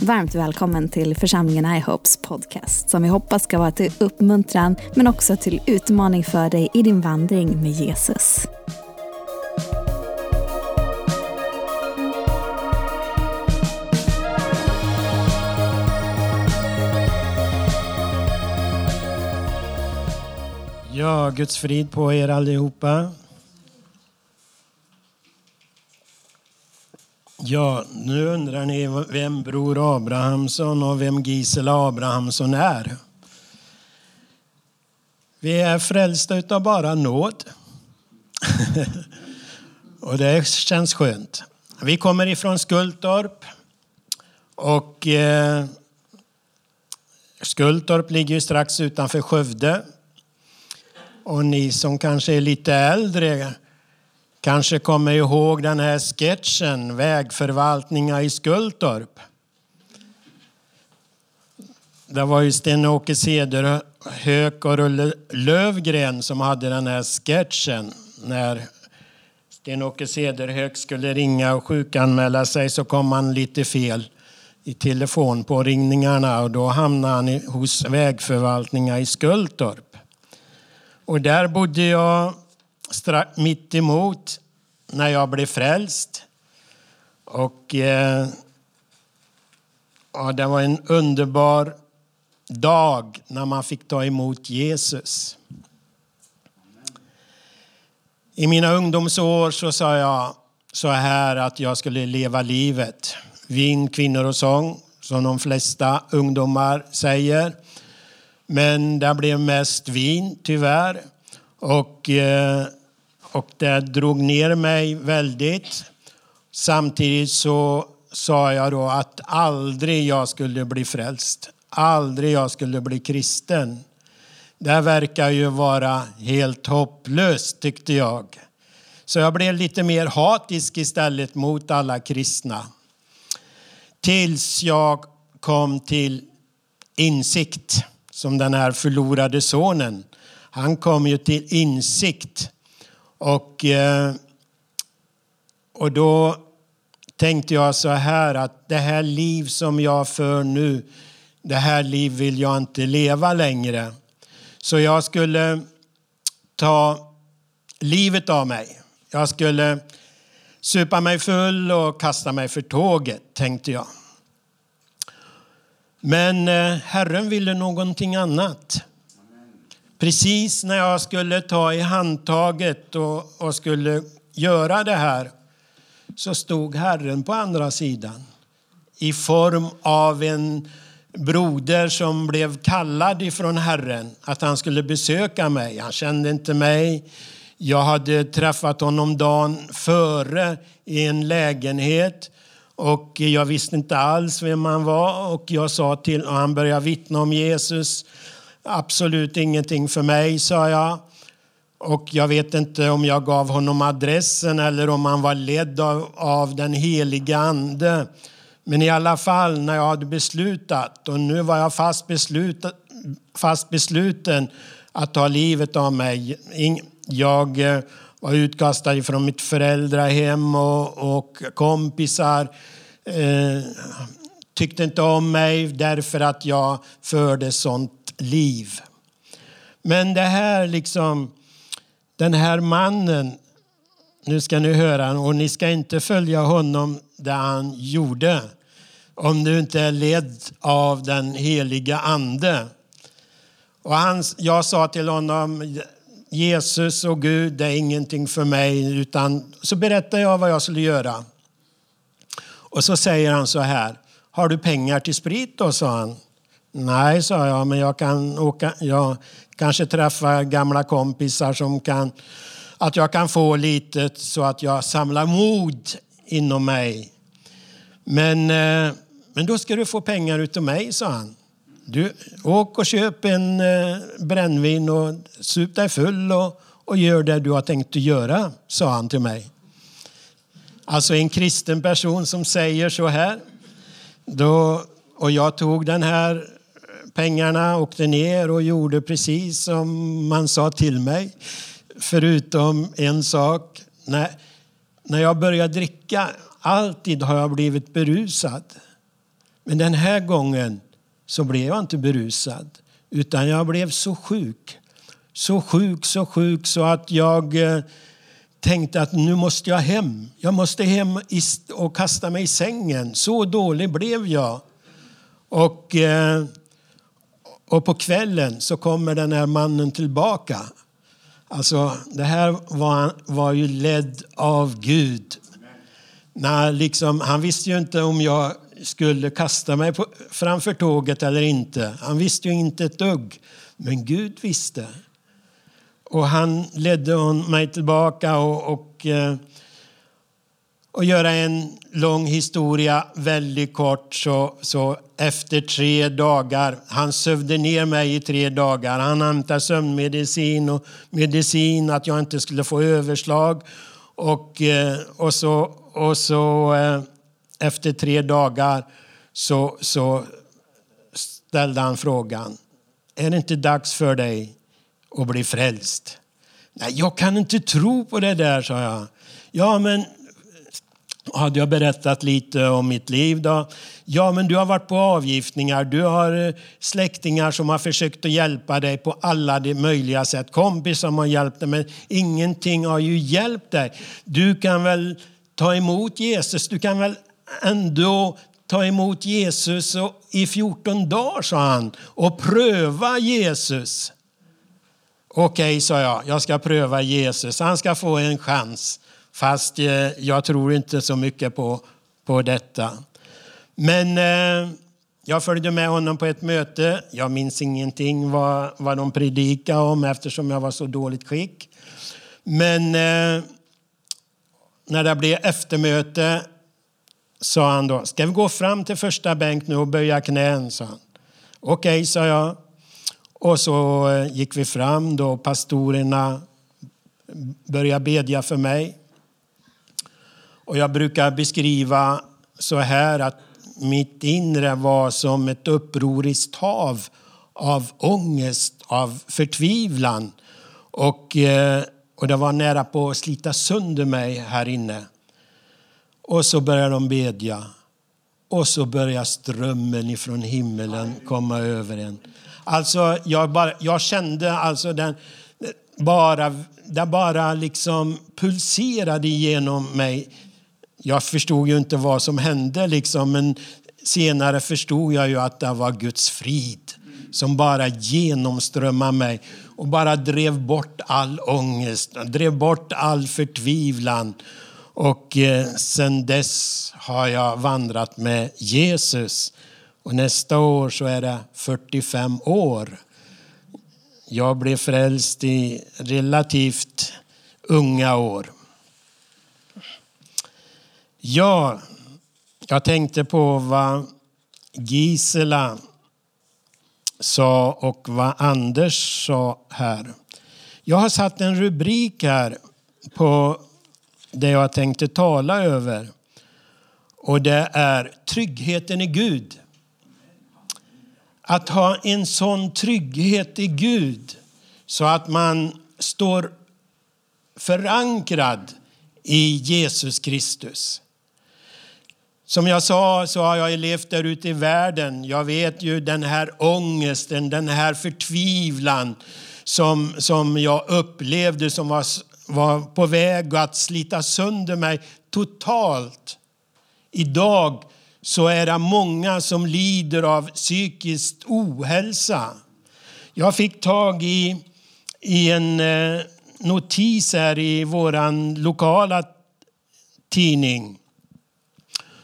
Varmt välkommen till församlingen iHopes podcast som vi hoppas ska vara till uppmuntran men också till utmaning för dig i din vandring med Jesus. Ja, Guds frid på er allihopa. Ja, nu undrar ni vem Bror Abrahamsson och vem Gisela Abrahamsson är. Vi är frälsta utav bara nåd. och det känns skönt. Vi kommer ifrån Skultorp. Och eh, Skultorp ligger ju strax utanför Skövde. Och ni som kanske är lite äldre kanske kommer ihåg den här sketchen Vägförvaltningar i Skultorp. Det var ju Sten-Åke Cederhök och Rulle Lövgren som hade den här sketchen. När Sten-Åke Cederhök skulle ringa och sjukanmäla sig så kom han lite fel i telefonpåringningarna och då hamnade han hos Vägförvaltningar i Skultorp. Och där bodde jag mitt emot när jag blev frälst. Och eh, ja, det var en underbar dag när man fick ta emot Jesus. I mina ungdomsår så sa jag så här att jag skulle leva livet. Vin, kvinnor och sång, som de flesta ungdomar säger. Men det blev mest vin, tyvärr. Och, eh, och det drog ner mig väldigt. Samtidigt så sa jag då att aldrig jag skulle bli frälst. Aldrig jag skulle bli kristen. Det verkar ju vara helt hopplöst tyckte jag. Så jag blev lite mer hatisk istället mot alla kristna. Tills jag kom till insikt som den här förlorade sonen. Han kom ju till insikt. Och, eh, och då tänkte jag så här att det här liv som jag för nu, det här liv vill jag inte leva längre. Så jag skulle ta livet av mig. Jag skulle supa mig full och kasta mig för tåget, tänkte jag. Men eh, Herren ville någonting annat. Precis när jag skulle ta i handtaget och, och skulle göra det här så stod Herren på andra sidan i form av en broder som blev kallad ifrån Herren att han skulle besöka mig. Han kände inte mig. Jag hade träffat honom dagen före i en lägenhet och jag visste inte alls vem han var och jag sa till och han började vittna om Jesus. Absolut ingenting för mig, sa jag. Och jag vet inte om jag gav honom adressen eller om han var ledd av, av den heliga ande. Men i alla fall, när jag hade beslutat, och nu var jag fast, besluta, fast besluten att ta livet av mig. Jag eh, var utkastad från mitt föräldrahem och, och kompisar eh, tyckte inte om mig därför att jag förde sånt liv. Men det här liksom, den här mannen, nu ska ni höra, och ni ska inte följa honom där han gjorde, om du inte är ledd av den heliga ande. Och han, jag sa till honom, Jesus och Gud, det är ingenting för mig. Utan, så berättade jag vad jag skulle göra. Och så säger han så här, har du pengar till sprit då, sa han. Nej, sa jag, men jag kan åka, jag kanske träffa gamla kompisar som kan, att jag kan få lite så att jag samlar mod inom mig. Men, eh, men då ska du få pengar utav mig, sa han. Du, åk och köp en eh, brännvin och sup dig full och, och gör det du har tänkt att göra, sa han till mig. Alltså en kristen person som säger så här. Då, och jag tog den här pengarna, åkte ner och gjorde precis som man sa till mig. Förutom en sak. När, när jag började dricka, alltid har jag blivit berusad. Men den här gången så blev jag inte berusad, utan jag blev så sjuk. Så sjuk, så sjuk så att jag eh, tänkte att nu måste jag hem. Jag måste hem och kasta mig i sängen. Så dålig blev jag. Och, eh, och på kvällen så kommer den här mannen tillbaka. Alltså, det här var, var ju ledd av Gud. När liksom, han visste ju inte om jag skulle kasta mig på, framför tåget eller inte. Han visste ju inte ett dugg. Men Gud visste. Och han ledde mig tillbaka och, och, eh, och göra en lång historia väldigt kort så, så efter tre dagar, han sövde ner mig i tre dagar. Han hämtade sömnmedicin och medicin att jag inte skulle få överslag. Och, eh, och så, och så eh, efter tre dagar så, så ställde han frågan, är det inte dags för dig att bli frälst? Nej, jag kan inte tro på det där, sa jag. Ja, men hade jag berättat lite om mitt liv då? Ja, men du har varit på avgiftningar, du har eh, släktingar som har försökt att hjälpa dig på alla de möjliga sätt. Kompisar som har hjälpt dig, men ingenting har ju hjälpt dig. Du kan väl ta emot Jesus, du kan väl ändå ta emot Jesus i 14 dagar, sa han, och pröva Jesus. Okej, okay, sa jag, jag ska pröva Jesus. Han ska få en chans. Fast eh, jag tror inte så mycket på, på detta. Men eh, jag följde med honom på ett möte. Jag minns ingenting vad, vad de predikade om eftersom jag var så dåligt skick. Men eh, när det blev eftermöte sa han då, ska vi gå fram till första bänk nu och böja knän? sa han. Okej, okay, sa jag. Och så eh, gick vi fram då pastorerna började bedja för mig. Och jag brukar beskriva så här att mitt inre var som ett upproriskt hav av ångest, av förtvivlan. Och, eh, och det var nära på att slita sönder mig här inne. Och så började de bedja. Och så börjar strömmen ifrån himmelen komma över en. Alltså, jag, bara, jag kände alltså den bara, det bara liksom pulserade genom mig. Jag förstod ju inte vad som hände, liksom, men senare förstod jag ju att det var Guds frid som bara genomströmmade mig och bara drev bort all ångest, drev bort all förtvivlan och eh, sen dess har jag vandrat med Jesus. Och nästa år så är det 45 år. Jag blev frälst i relativt unga år. Ja, jag tänkte på vad Gisela sa och vad Anders sa här. Jag har satt en rubrik här på det jag tänkte tala över. Och det är tryggheten i Gud. Att ha en sån trygghet i Gud så att man står förankrad i Jesus Kristus. Som jag sa så har jag levt där ute i världen. Jag vet ju den här ångesten, den här förtvivlan som, som jag upplevde som var var på väg att slita sönder mig totalt. Idag så är det många som lider av psykisk ohälsa. Jag fick tag i, i en eh, notis här i vår lokala tidning.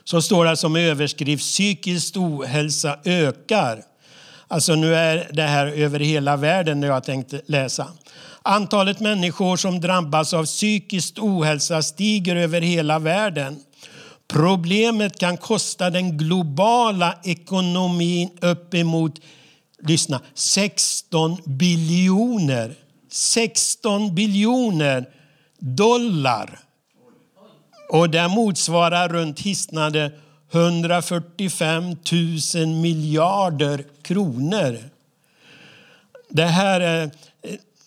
Så står det som överskrift psykisk ohälsa ökar. Alltså nu är det här över hela världen när jag tänkte läsa. Antalet människor som drabbas av psykisk ohälsa stiger över hela världen. Problemet kan kosta den globala ekonomin uppemot lyssna, 16 biljoner 16 biljoner dollar. Och det motsvarar runt hisnande 145 000 miljarder kronor. Det här är eh,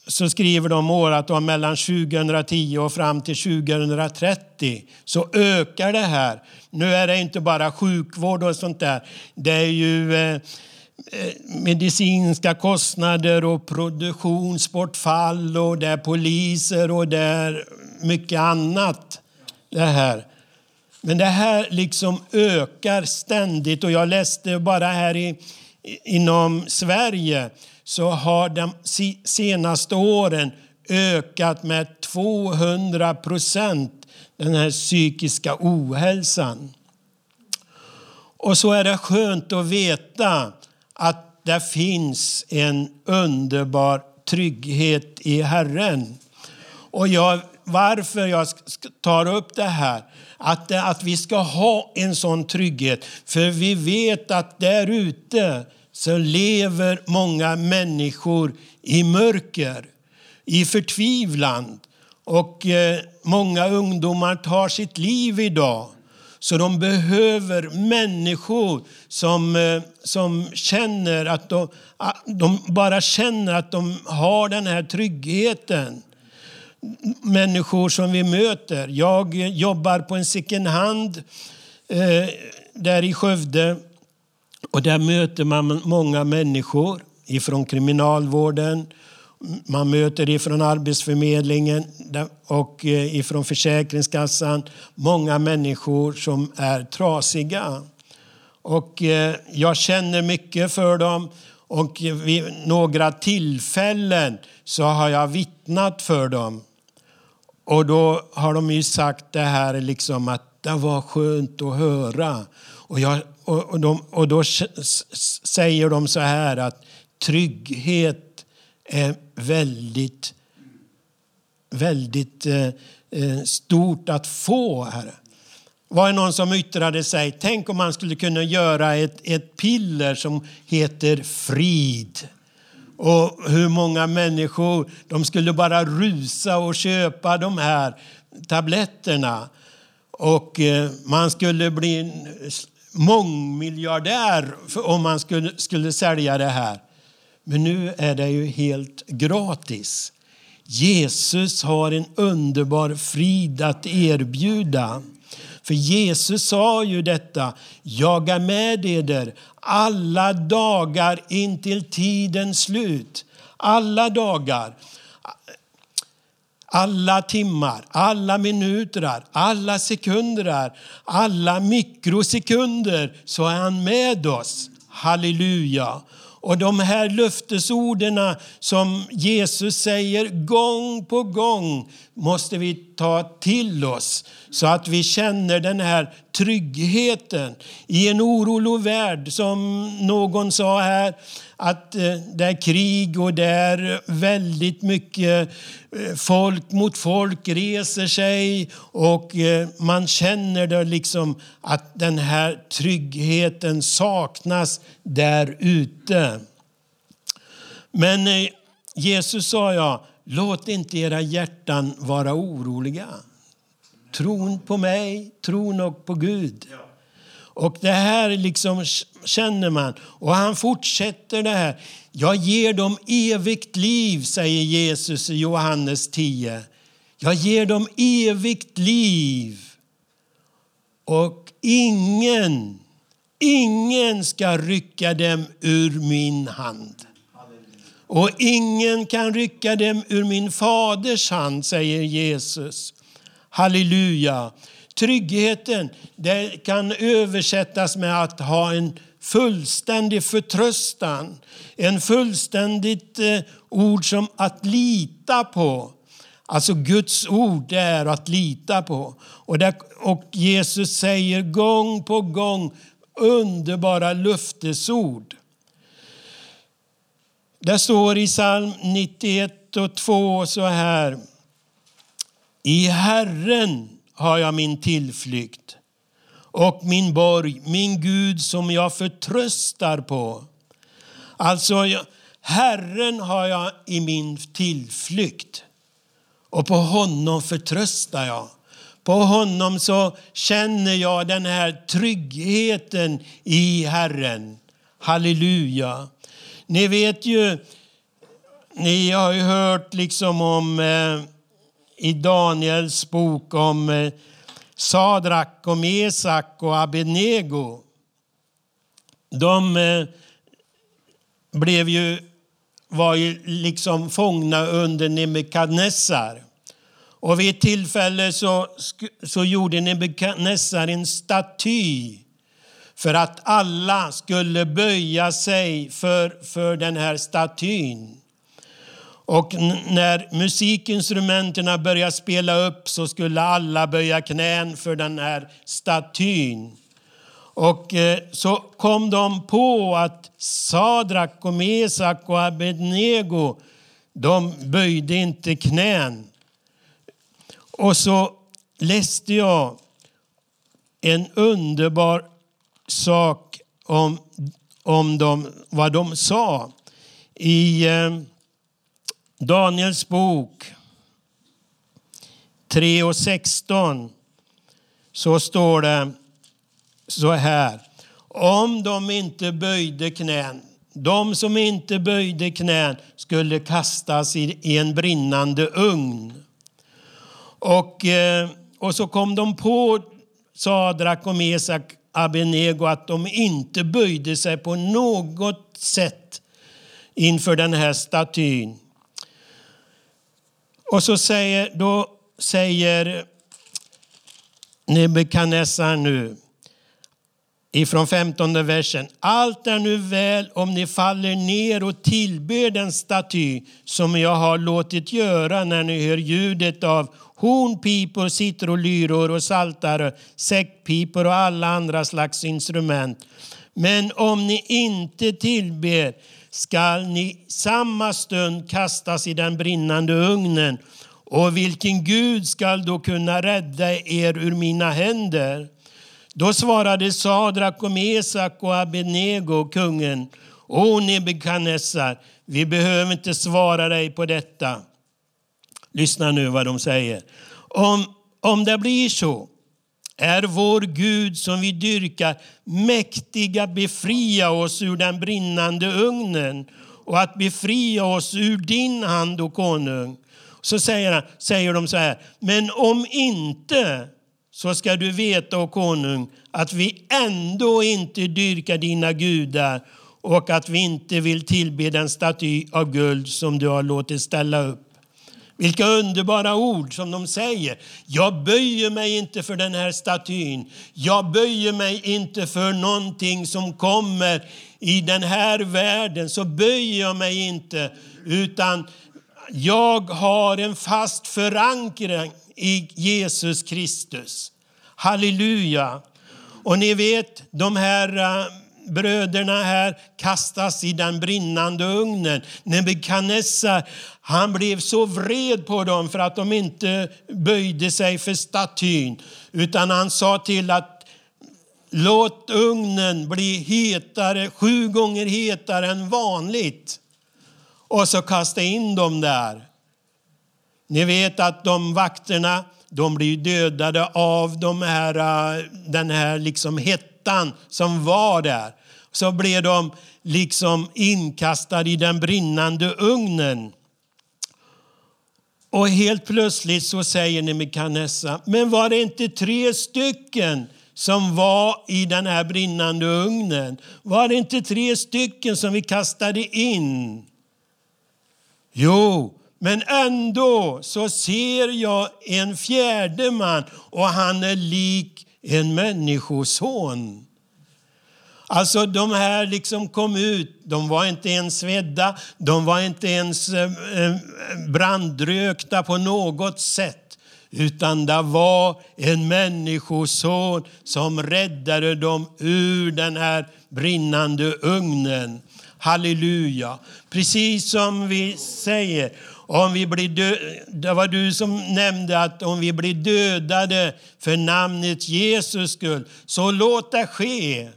så skriver de år om mellan 2010 och fram till 2030 så ökar det här. Nu är det inte bara sjukvård och sånt där. Det är ju eh, eh medicinska kostnader och produktionsbortfall och det är poliser och det är mycket annat. Det här. Men det här liksom ökar ständigt och jag läste bara här i, inom Sverige så har de senaste åren ökat med 200 procent den här psykiska ohälsan. Och så är det skönt att veta att det finns en underbar trygghet i Herren. Och jag, varför jag tar upp det här, att, att vi ska ha en sån trygghet. För vi vet att där ute så lever många människor i mörker, i förtvivlan. Och eh, många ungdomar tar sitt liv idag. Så de behöver människor som, eh, som känner att de, de bara känner att de har den här tryggheten. Människor som vi möter. Jag jobbar på en second hand eh, där i Skövde och där möter man många människor ifrån kriminalvården, man möter ifrån Arbetsförmedlingen och eh, ifrån Försäkringskassan många människor som är trasiga. Och eh, jag känner mycket för dem och vid några tillfällen så har jag vittnat för dem. Och då har de ju sagt det här liksom att det var skönt att höra. Och jag och, och, de, och då säger de så här att trygghet är väldigt, väldigt eh, eh stort att få. Här. var det någon som yttrade sig, tänk om man skulle kunna göra ett, ett piller som heter frid. Och hur många människor, de skulle bara rusa och köpa de här tabletterna. Och eh, man skulle bli mångmiljardär om man skulle, skulle sälja det här. Men nu är det ju helt gratis. Jesus har en underbar frid att erbjuda. För Jesus sa ju detta, jag är med eder alla dagar intill tidens slut. Alla dagar alla timmar, alla minuter, alla sekunder, alla mikrosekunder så är han med oss. Halleluja. Och de här löftesorden som Jesus säger gång på gång måste vi ta till oss så att vi känner den här tryggheten i en orolig värld som någon sa här att eh, det är krig och det är väldigt mycket eh, folk mot folk reser sig och eh, man känner det liksom att den här tryggheten saknas där ute. Men Jesus sa jag låt inte era hjärtan vara oroliga. Tron på mig, tron och på Gud. Och det här liksom känner man. Och han fortsätter det här. Jag ger dem evigt liv, säger Jesus i Johannes 10. Jag ger dem evigt liv. Och ingen, ingen ska rycka dem ur min hand. Och ingen kan rycka dem ur min faders hand, säger Jesus. Halleluja. Tryggheten det kan översättas med att ha en fullständig förtröstan. En fullständigt eh, ord som att lita på. Alltså Guds ord är att lita på. Och, där, och Jesus säger gång på gång underbara löftesord. Det står i psalm 91 och 2 så här. I Herren har jag min tillflykt och min borg, min Gud som jag förtröstar på. Alltså, Herren har jag i min tillflykt och på honom förtröstar jag. På honom så känner jag den här tryggheten i Herren. Halleluja. Ni vet ju ni har ju hört liksom om eh, i Daniels bok om eh, Sadrak och Mesak och Abednego. De eh, blev ju, var ju liksom fångna under Nebukadnessar. Och vid ett tillfälle så, så gjorde Nebukadnessar en staty för att alla skulle böja sig för, för den här statyn. Och när musikinstrumenten började spela upp så skulle alla böja knän för den här statyn. Och eh, så kom de på att Sadrak och Mesak och Abednego, de böjde inte knän. Och så läste jag en underbar sak om, om dem, vad de sa i eh, Daniels bok 3 och 16 så står det så här. Om de inte böjde knän, de som inte böjde knän skulle kastas i en brinnande ugn. Och, eh, och så kom de på Sadrak och Mesak Abenego att de inte böjde sig på något sätt inför den här statyn. Och så säger, då säger Nebukadnessar nu ifrån 15 versen. Allt är nu väl om ni faller ner och tillber den staty som jag har låtit göra när ni hör ljudet av hornpipor, citrolyror och saltare, säckpipor och alla andra slags instrument. Men om ni inte tillber skall ni samma stund kastas i den brinnande ugnen. Och vilken Gud skall då kunna rädda er ur mina händer? Då svarade Sadrak och Mesak och Abednego kungen. O Nebukadnessar, vi behöver inte svara dig på detta. Lyssna nu vad de säger. Om, om det blir så är vår Gud som vi dyrkar mäktiga befria oss ur den brinnande ugnen och att befria oss ur din hand, o konung. Så säger, han, säger de så här, men om inte så ska du veta, o konung, att vi ändå inte dyrkar dina gudar och att vi inte vill tillbe den staty av guld som du har låtit ställa upp. Vilka underbara ord som de säger. Jag böjer mig inte för den här statyn. Jag böjer mig inte för någonting som kommer i den här världen. Så böjer jag mig inte. Utan jag har en fast förankring i Jesus Kristus. Halleluja. Och ni vet, de här eh, bröderna här kastas i den brinnande ugnen. Nebukadnessar, han blev så vred på dem för att de inte böjde sig för statyn. Utan han sa till att låt ugnen bli hetare, sju gånger hetare än vanligt. Och så kasta in dem där. Ni vet att de vakterna, de blir dödade av de här, äh, den här liksom hettan som var där. Så blev de liksom inkastade i den brinnande ugnen. Och helt plötsligt så säger Nebukadnessar, men var det inte tre stycken som var i den här brinnande ugnen? Var det inte tre stycken som vi kastade in? Jo, men ändå så ser jag en fjärde man och han är lik en människoson. Alltså de här liksom kom ut, de var inte ens svedda, de var inte ens eh, eh, brandrökta på något sätt. Utan det var en människoson som räddade dem ur den här brinnande ugnen. Halleluja! Precis som vi säger, om vi blir dö- det var du som nämnde att om vi blir dödade för namnet Jesus skull, så låt det ske.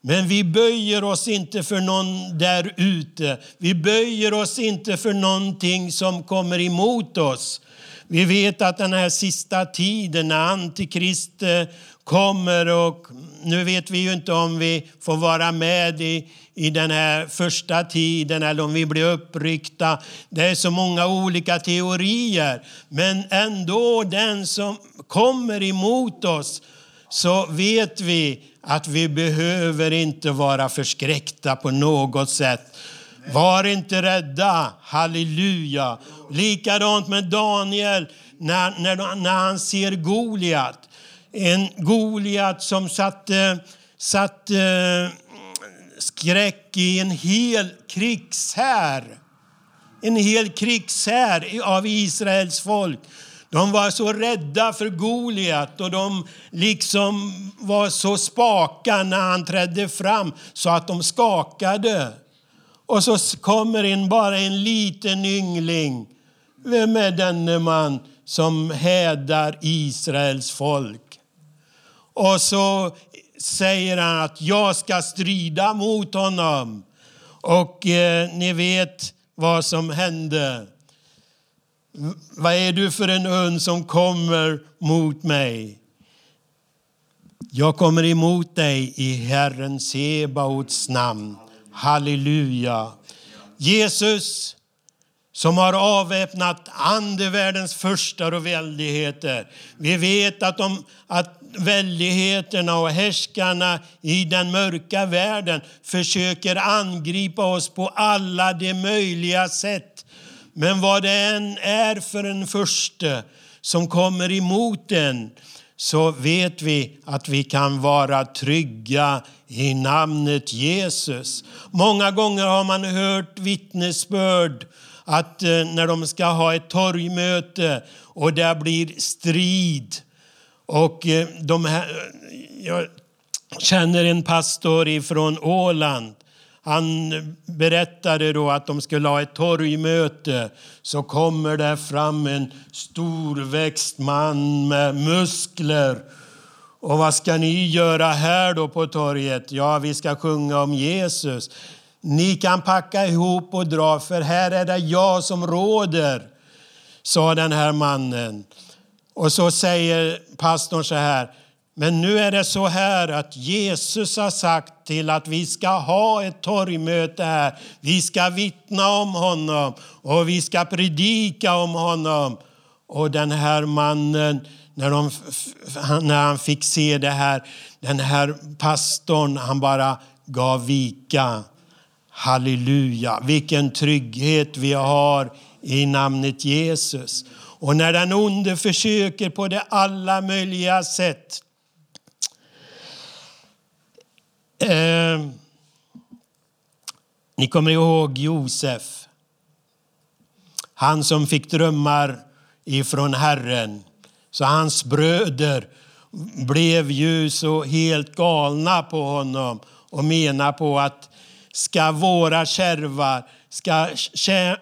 Men vi böjer oss inte för någon där ute. Vi böjer oss inte för någonting som kommer emot oss. Vi vet att den här sista tiden när Antikrist eh, kommer och nu vet vi ju inte om vi får vara med i, i den här första tiden eller om vi blir uppryckta. Det är så många olika teorier. Men ändå den som kommer emot oss så vet vi att vi behöver inte vara förskräckta på något sätt. Var inte rädda, halleluja. Likadant med Daniel när, när, när han ser Goliat. En Goliat som satte, satte skräck i en hel krigshär. En hel krigshär av Israels folk. De var så rädda för Goliat och de liksom var så spaka när han trädde fram så att de skakade. Och så kommer in bara en liten yngling. Vem är denne man som hädar Israels folk? Och så säger han att jag ska strida mot honom. Och eh, ni vet vad som hände. Vad är du för en hund som kommer mot mig? Jag kommer emot dig i Herren Sebaots namn. Halleluja. Jesus som har avväpnat andevärldens förstar och väldigheter. Vi vet att, de, att väldigheterna och härskarna i den mörka världen försöker angripa oss på alla de möjliga sätt. Men vad det än är för en förste som kommer emot en så vet vi att vi kan vara trygga i namnet Jesus. Många gånger har man hört vittnesbörd att eh, när de ska ha ett torgmöte och det blir strid och eh, de här, jag känner en pastor från Åland han berättade då att de skulle ha ett torgmöte. Så kommer det fram en storväxt man med muskler. Och vad ska ni göra här då på torget? Ja, vi ska sjunga om Jesus. Ni kan packa ihop och dra, för här är det jag som råder, sa den här mannen. Och så säger pastorn så här, men nu är det så här att Jesus har sagt till att vi ska ha ett torgmöte här. Vi ska vittna om honom och vi ska predika om honom. Och den här mannen, när, de, när han fick se det här, den här pastorn, han bara gav vika. Halleluja, vilken trygghet vi har i namnet Jesus. Och när den onde försöker på det alla möjliga sätt Eh, ni kommer ihåg Josef. Han som fick drömmar ifrån Herren. Så hans bröder blev ju så helt galna på honom och menar på att ska våra kärvar, ska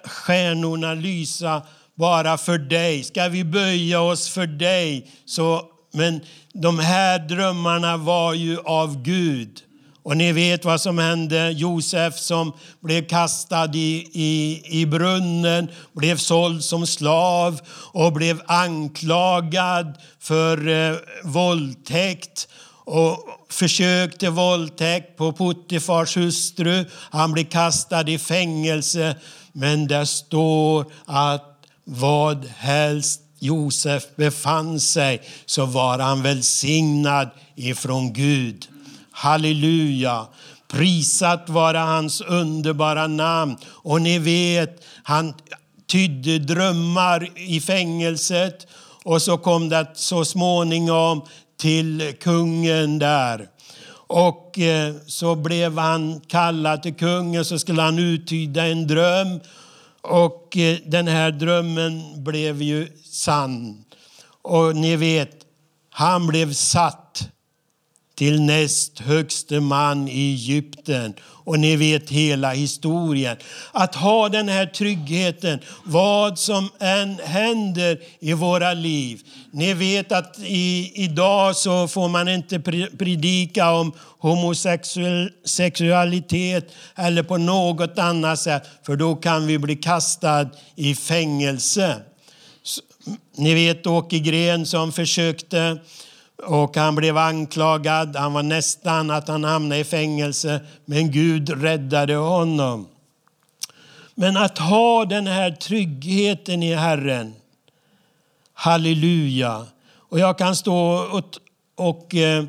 stjärnorna lysa bara för dig? Ska vi böja oss för dig? Så, men de här drömmarna var ju av Gud. Och ni vet vad som hände. Josef som blev kastad i, i, i brunnen, blev såld som slav och blev anklagad för eh, våldtäkt och försök till våldtäkt på Puttifars hustru. Han blev kastad i fängelse. Men det står att vad helst Josef befann sig så var han välsignad ifrån Gud. Halleluja! Prisat vara hans underbara namn. Och ni vet, han tydde drömmar i fängelset och så kom det så småningom till kungen där. Och eh, så blev han kallad till kungen så skulle han uttyda en dröm. Och eh, den här drömmen blev ju sann. Och ni vet, han blev satt till näst högste man i Egypten. Och ni vet hela historien. Att ha den här tryggheten, vad som än händer i våra liv. Ni vet att i, idag så får man inte predika om homosexualitet eller på något annat sätt, för då kan vi bli kastad i fängelse. Ni vet Åke Gren som försökte och han blev anklagad. Han var nästan att han hamnade i fängelse, men Gud räddade honom. Men att ha den här tryggheten i Herren. Halleluja. Och jag kan stå och, och eh,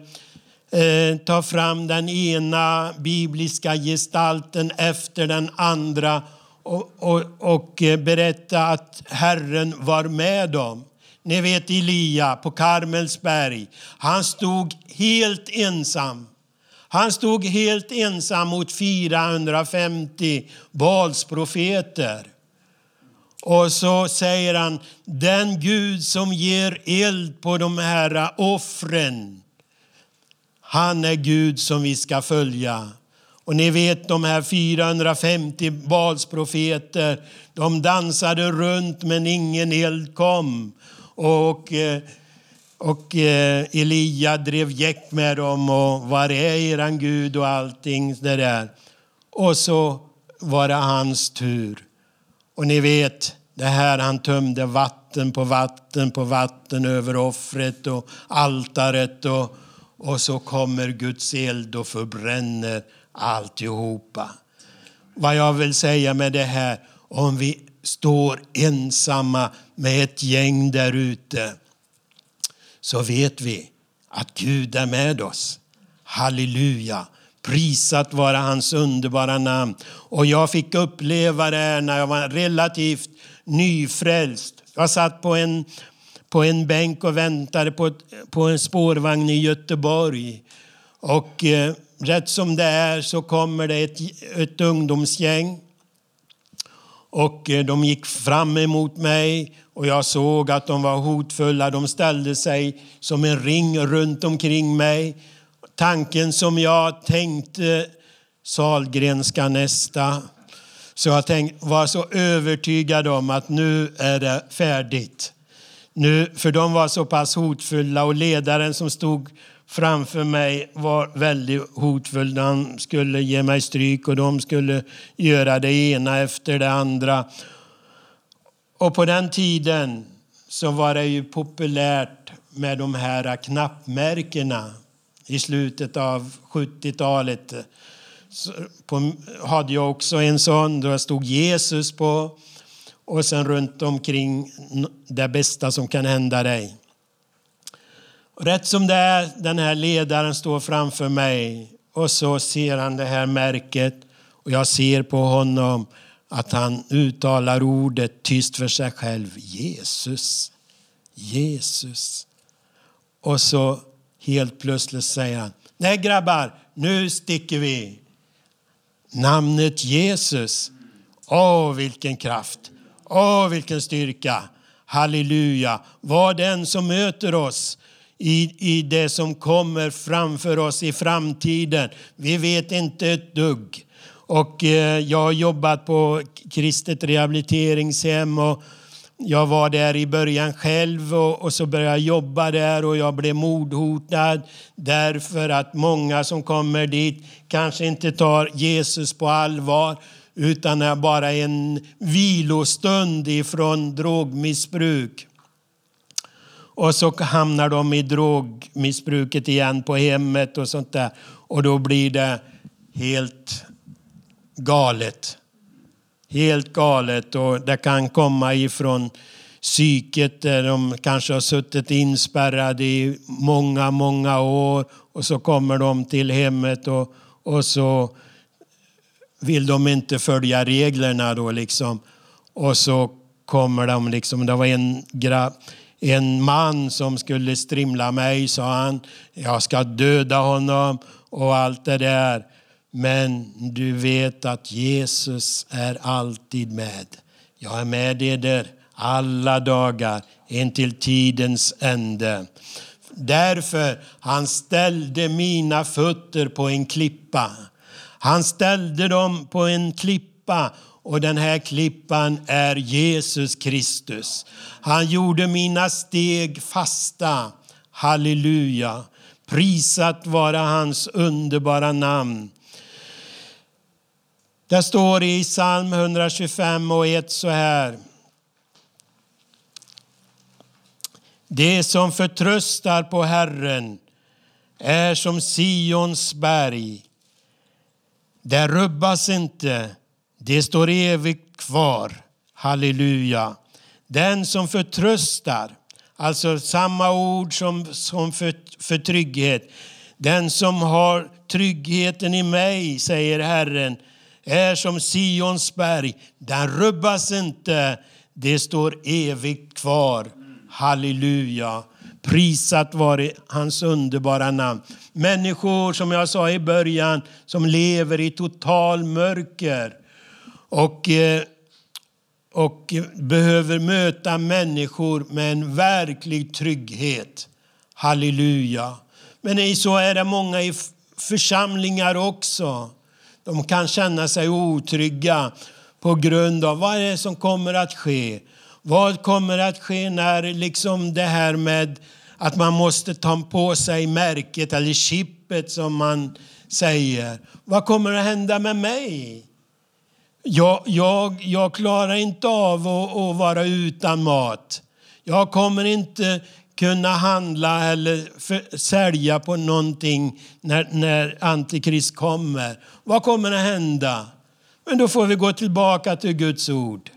eh, ta fram den ena bibliska gestalten efter den andra och, och, och eh, berätta att Herren var med dem. Ni vet Elia på Karmelsberg. Han stod helt ensam. Han stod helt ensam mot 450 Balsprofeter. Och så säger han, den Gud som ger eld på de här offren, han är Gud som vi ska följa. Och ni vet de här 450 Balsprofeter, de dansade runt men ingen eld kom. Och, eh, och eh, Elia drev gäck med dem och var är eran Gud och allting det där. Och så var det hans tur. Och ni vet, det här han tömde vatten på vatten på vatten över offret och altaret och, och så kommer Guds eld och förbränner alltihopa. Vad jag vill säga med det här, om vi står ensamma med ett gäng där ute så vet vi att Gud är med oss. Halleluja! Prisat vara hans underbara namn. Och jag fick uppleva det när jag var relativt nyfrälst. Jag satt på en, på en bänk och väntade på, på en spårvagn i Göteborg. Och eh, rätt som det är så kommer det ett, ett ungdomsgäng och eh, de gick fram emot mig och jag såg att de var hotfulla. De ställde sig som en ring runt omkring mig. Tanken som jag tänkte, Salgren ska nästa. Så jag tänkte, var så övertygad om att nu är det färdigt. Nu, för de var så pass hotfulla och ledaren som stod framför mig var väldigt hotfull. Han skulle ge mig stryk och de skulle göra det ena efter det andra. Och på den tiden så var det ju populärt med de här knappmärkena i slutet av 70-talet. hade jag också en sån, då stod Jesus på och sen runt omkring det bästa som kan hända dig. Rätt som det är, den här ledaren står framför mig och så ser han det här märket och jag ser på honom att han uttalar ordet tyst för sig själv. Jesus, Jesus. Och så helt plötsligt säger han, nej grabbar, nu sticker vi. Namnet Jesus. Åh, vilken kraft. Åh, vilken styrka. Halleluja. Var den som möter oss i, i det som kommer framför oss i framtiden. Vi vet inte ett dugg. Och eh, jag har jobbat på kristet rehabiliteringshem och jag var där i början själv och, och, så började jag jobba där och jag blev mordhotad därför att många som kommer dit kanske inte tar Jesus på allvar utan är bara en vilostund ifrån drogmissbruk. Och så hamnar de i drogmissbruket igen på hemmet och sånt där. Och då blir det helt galet. Helt galet och det kan komma ifrån psyket där de kanske har suttit inspärrade i många, många år och så kommer de till hemmet och, och så vill de inte följa reglerna då liksom. Och så kommer de liksom, det var en grabb en man som skulle strimla mig, sa han. Jag ska döda honom och allt det där. Men du vet att Jesus är alltid med. Jag är med er alla dagar intill tidens ände. Därför han ställde mina fötter på en klippa. Han ställde dem på en klippa och den här klippan är Jesus Kristus. Han gjorde mina steg fasta. Halleluja. Prisat vara hans underbara namn. Det står i psalm 125 och 1 så här. Det som förtröstar på Herren är som Sions berg. Det rubbas inte, det står evigt kvar. Halleluja. Den som förtröstar, alltså samma ord som, som för, för trygghet. Den som har tryggheten i mig, säger Herren, är som Sions berg. Den rubbas inte, det står evigt kvar. Halleluja. Prisat vare hans underbara namn. Människor, som jag sa i början, som lever i total mörker och, eh, och behöver möta människor med en verklig trygghet. Halleluja. Men så är det många i församlingar också. De kan känna sig otrygga på grund av vad är som kommer att ske. Vad kommer att ske när liksom det här med att man måste ta på sig märket eller chippet som man säger. Vad kommer att hända med mig? Jag, jag, jag klarar inte av att, att vara utan mat. Jag kommer inte kunna handla eller för, sälja på någonting när, när Antikrist kommer. Vad kommer att hända? Men då får vi gå tillbaka till Guds ord.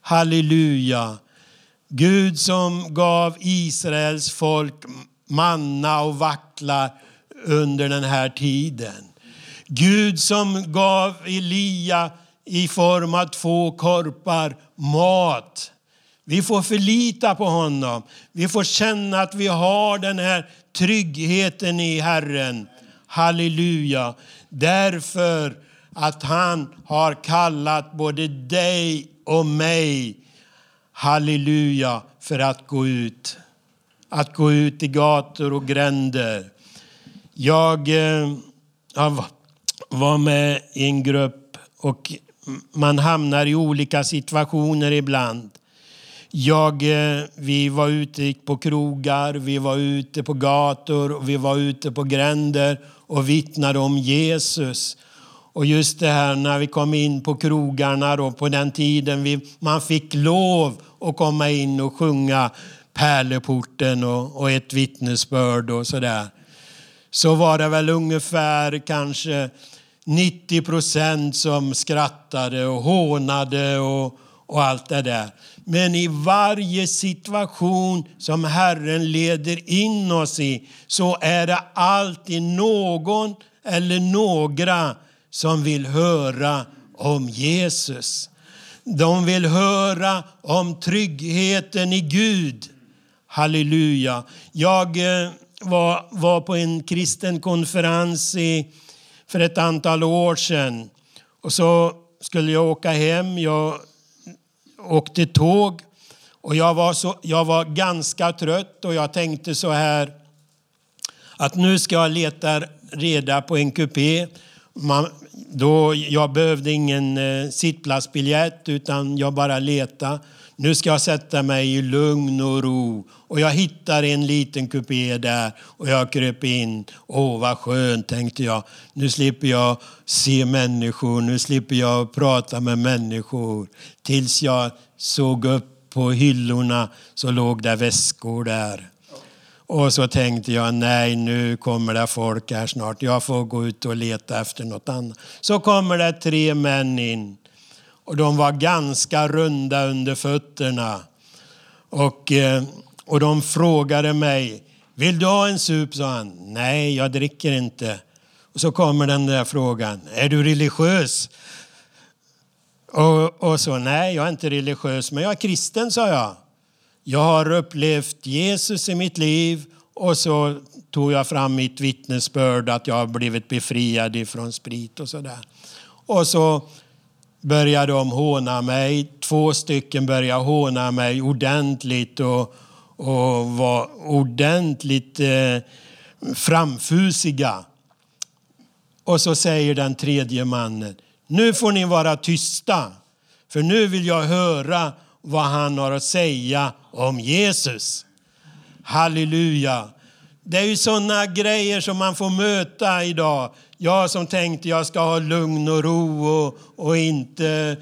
Halleluja. Gud som gav Israels folk manna och vacklar under den här tiden. Gud som gav Elia i form av två korpar mat. Vi får förlita på honom. Vi får känna att vi har den här tryggheten i Herren. Halleluja. Därför att han har kallat både dig och mig halleluja, för att gå ut. Att gå ut i gator och gränder. Jag eh, var med i en grupp och man hamnar i olika situationer ibland. Jag, eh, vi var ute på krogar, vi var ute på gator, och vi var ute på gränder och vittnade om Jesus. Och just det här när vi kom in på krogarna då, på den tiden vi, man fick lov att komma in och sjunga Pärleporten och, och ett vittnesbörd och sådär. Så var det väl ungefär kanske 90 procent som skrattade och hånade och, och allt det där. Men i varje situation som Herren leder in oss i så är det alltid någon eller några som vill höra om Jesus. De vill höra om tryggheten i Gud. Halleluja. Jag eh, var, var på en kristen konferens i, för ett antal år sedan. Och så skulle jag åka hem. Jag åkte tåg. Och jag var, så, jag var ganska trött och jag tänkte så här att nu ska jag leta reda på en kupé man, då jag behövde ingen eh, sittplatsbiljett utan jag bara letade. Nu ska jag sätta mig i lugn och ro. Och jag hittar en liten kupé där och jag kröp in. Åh, vad skönt, tänkte jag. Nu slipper jag se människor, nu slipper jag prata med människor. Tills jag såg upp på hyllorna så låg det väskor där. Och så tänkte jag, nej nu kommer det folk här snart. Jag får gå ut och leta efter något annat. Så kommer det tre män in. Och de var ganska runda under fötterna. Och, eh, och de frågade mig, vill du ha en sup? sa han. Nej, jag dricker inte. Och så kommer den där frågan, är du religiös? Och, och så, nej jag är inte religiös, men jag är kristen, sa jag. Jag har upplevt Jesus i mitt liv och så tog jag fram mitt vittnesbörd att jag har blivit befriad ifrån sprit och sådär. Och så började de håna mig. Två stycken började håna mig ordentligt och, och var ordentligt eh, framfusiga. Och så säger den tredje mannen, nu får ni vara tysta, för nu vill jag höra vad han har att säga om Jesus. Halleluja. Det är ju sådana grejer som man får möta idag. Jag som tänkte jag ska ha lugn och ro och, och inte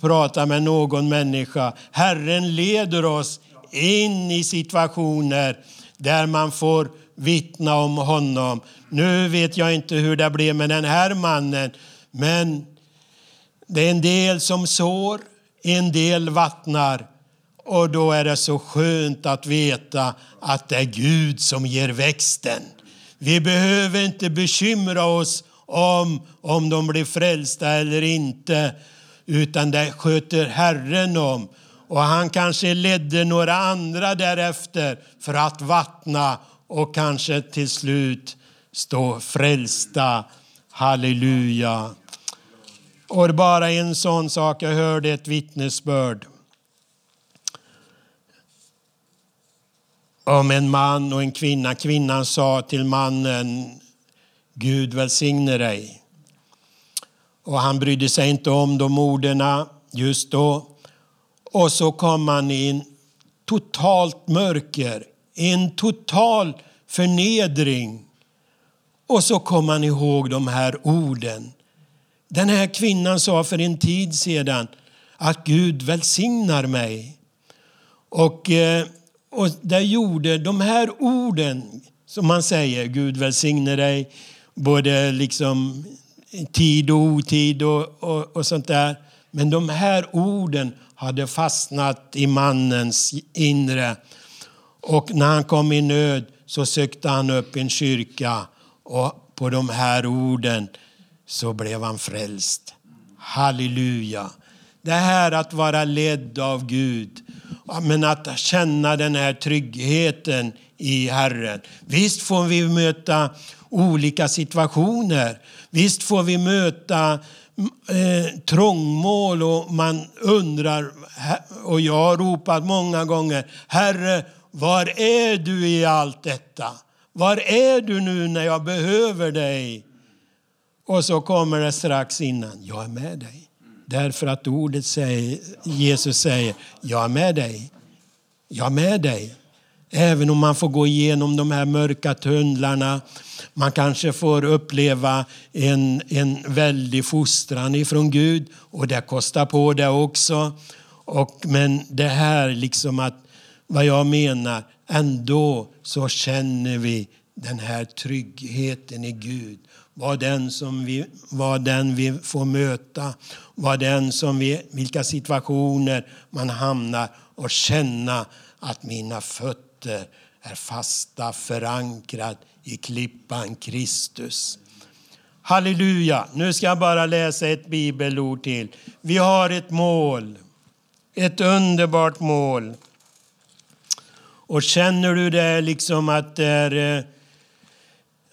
prata med någon människa. Herren leder oss in i situationer där man får vittna om honom. Nu vet jag inte hur det blev med den här mannen, men det är en del som sår, en del vattnar. Och då är det så skönt att veta att det är Gud som ger växten. Vi behöver inte bekymra oss om, om de blir frälsta eller inte, utan det sköter Herren om. Och han kanske ledde några andra därefter för att vattna och kanske till slut stå frälsta. Halleluja. Och bara en sån sak, jag hörde ett vittnesbörd om en man och en kvinna. Kvinnan sa till mannen, Gud välsigne dig. Och han brydde sig inte om de orden just då. Och så kom han in totalt mörker, en total förnedring. Och så kom han ihåg de här orden. Den här kvinnan sa för en tid sedan att Gud välsignar mig. Och, eh, och där gjorde de här orden som man säger, Gud välsigne dig, både liksom tid och otid och, och, och sånt där. Men de här orden hade fastnat i mannens inre. Och när han kom i nöd så sökte han upp en kyrka och på de här orden så blev han frälst. Halleluja. Det här att vara ledd av Gud, men att känna den här tryggheten i Herren. Visst får vi möta olika situationer. Visst får vi möta eh, trångmål och man undrar, och jag har ropat många gånger, Herre, var är du i allt detta? Var är du nu när jag behöver dig? Och så kommer det strax innan, jag är med dig. Därför att ordet säger, Jesus säger, jag är med dig. Jag är med dig. Även om man får gå igenom de här mörka tunnlarna. Man kanske får uppleva en, en väldig fostran ifrån Gud och det kostar på det också. Och, men det här liksom att, vad jag menar, ändå så känner vi den här tryggheten i Gud var den, som vi, var den vi får möta, var den som vi, vilka situationer man hamnar och känna att mina fötter är fasta förankrad i klippan Kristus. Halleluja! Nu ska jag bara läsa ett bibelord till. Vi har ett mål, ett underbart mål. Och känner du det liksom att, det är, eh,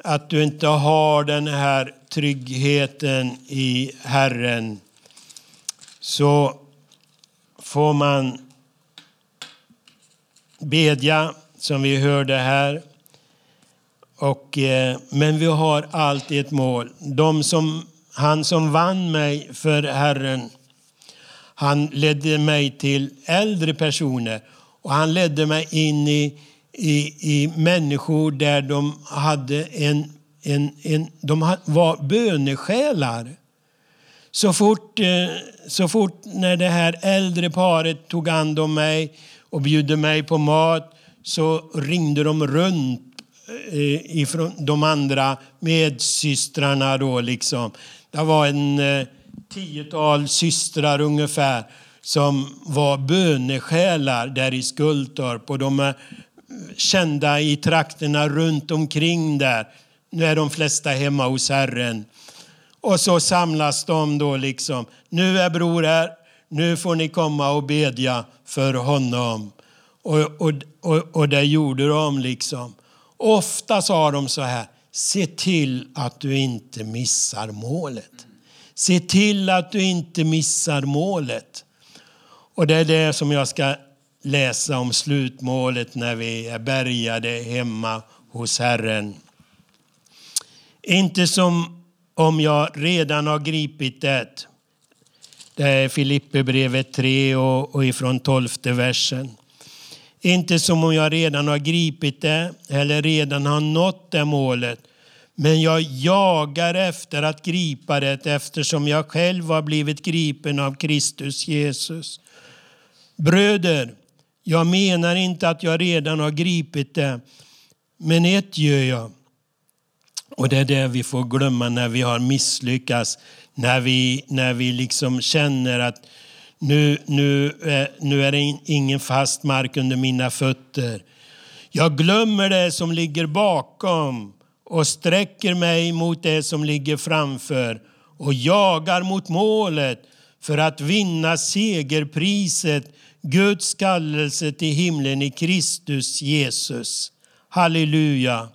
att du inte har den här tryggheten i Herren så får man bedja som vi hörde här. Och, eh, men vi har alltid ett mål. De som, han som vann mig för Herren, han ledde mig till äldre personer och han ledde mig in i, i, i människor där de hade en, en, en de var bönesjälar. Så fort, eh, så fort när det här äldre paret tog hand om mig och bjöd mig på mat så ringde de runt eh, ifrån de andra medsystrarna då liksom. Det var en eh, tiotal systrar ungefär som var bönesjälar där i Skultorp och de är kända i trakterna runt omkring där. Nu är de flesta hemma hos Herren. Och så samlas de då liksom. Nu är bror här, nu får ni komma och bedja för honom. Och, och, och, och det gjorde de liksom. Ofta sa de så här, se till att du inte missar målet. Se till att du inte missar målet. Och det är det som jag ska läsa om slutmålet när vi är bärgade hemma hos Herren. Inte som om jag redan har gripit det. Det är Filipperbrevet 3 och, och ifrån tolfte versen. Inte som om jag redan har gripit det eller redan har nått det målet. Men jag jagar efter att gripa det eftersom jag själv har blivit gripen av Kristus Jesus. Bröder, jag menar inte att jag redan har gripit det, men ett gör jag. Och det är det vi får glömma när vi har misslyckats, när vi, när vi liksom känner att nu, nu, eh, nu är det ingen fast mark under mina fötter. Jag glömmer det som ligger bakom och sträcker mig mot det som ligger framför och jagar mot målet för att vinna segerpriset, Guds kallelse till himlen i Kristus Jesus. Halleluja.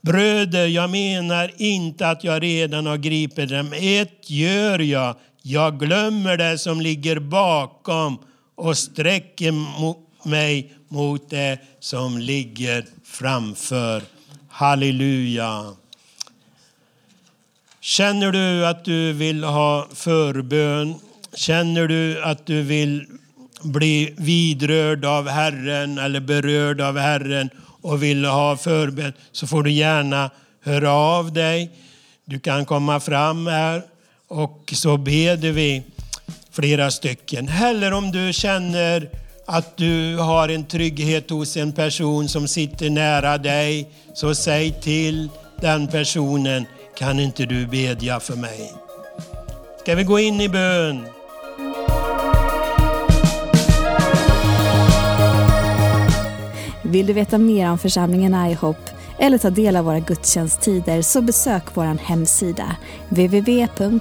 Bröder, jag menar inte att jag redan har gripit dem. Ett gör jag. Jag glömmer det som ligger bakom och sträcker mig mot det som ligger framför. Halleluja. Känner du att du vill ha förbön? Känner du att du vill bli vidrörd av Herren eller berörd av Herren och vill ha förbön så får du gärna höra av dig. Du kan komma fram här och så beder vi flera stycken. Eller om du känner att du har en trygghet hos en person som sitter nära dig, så säg till den personen, kan inte du bedja för mig? Ska vi gå in i bön? Vill du veta mer om församlingen IHOP eller ta del av våra gudstjänsttider så besök vår hemsida www.ihop.pro.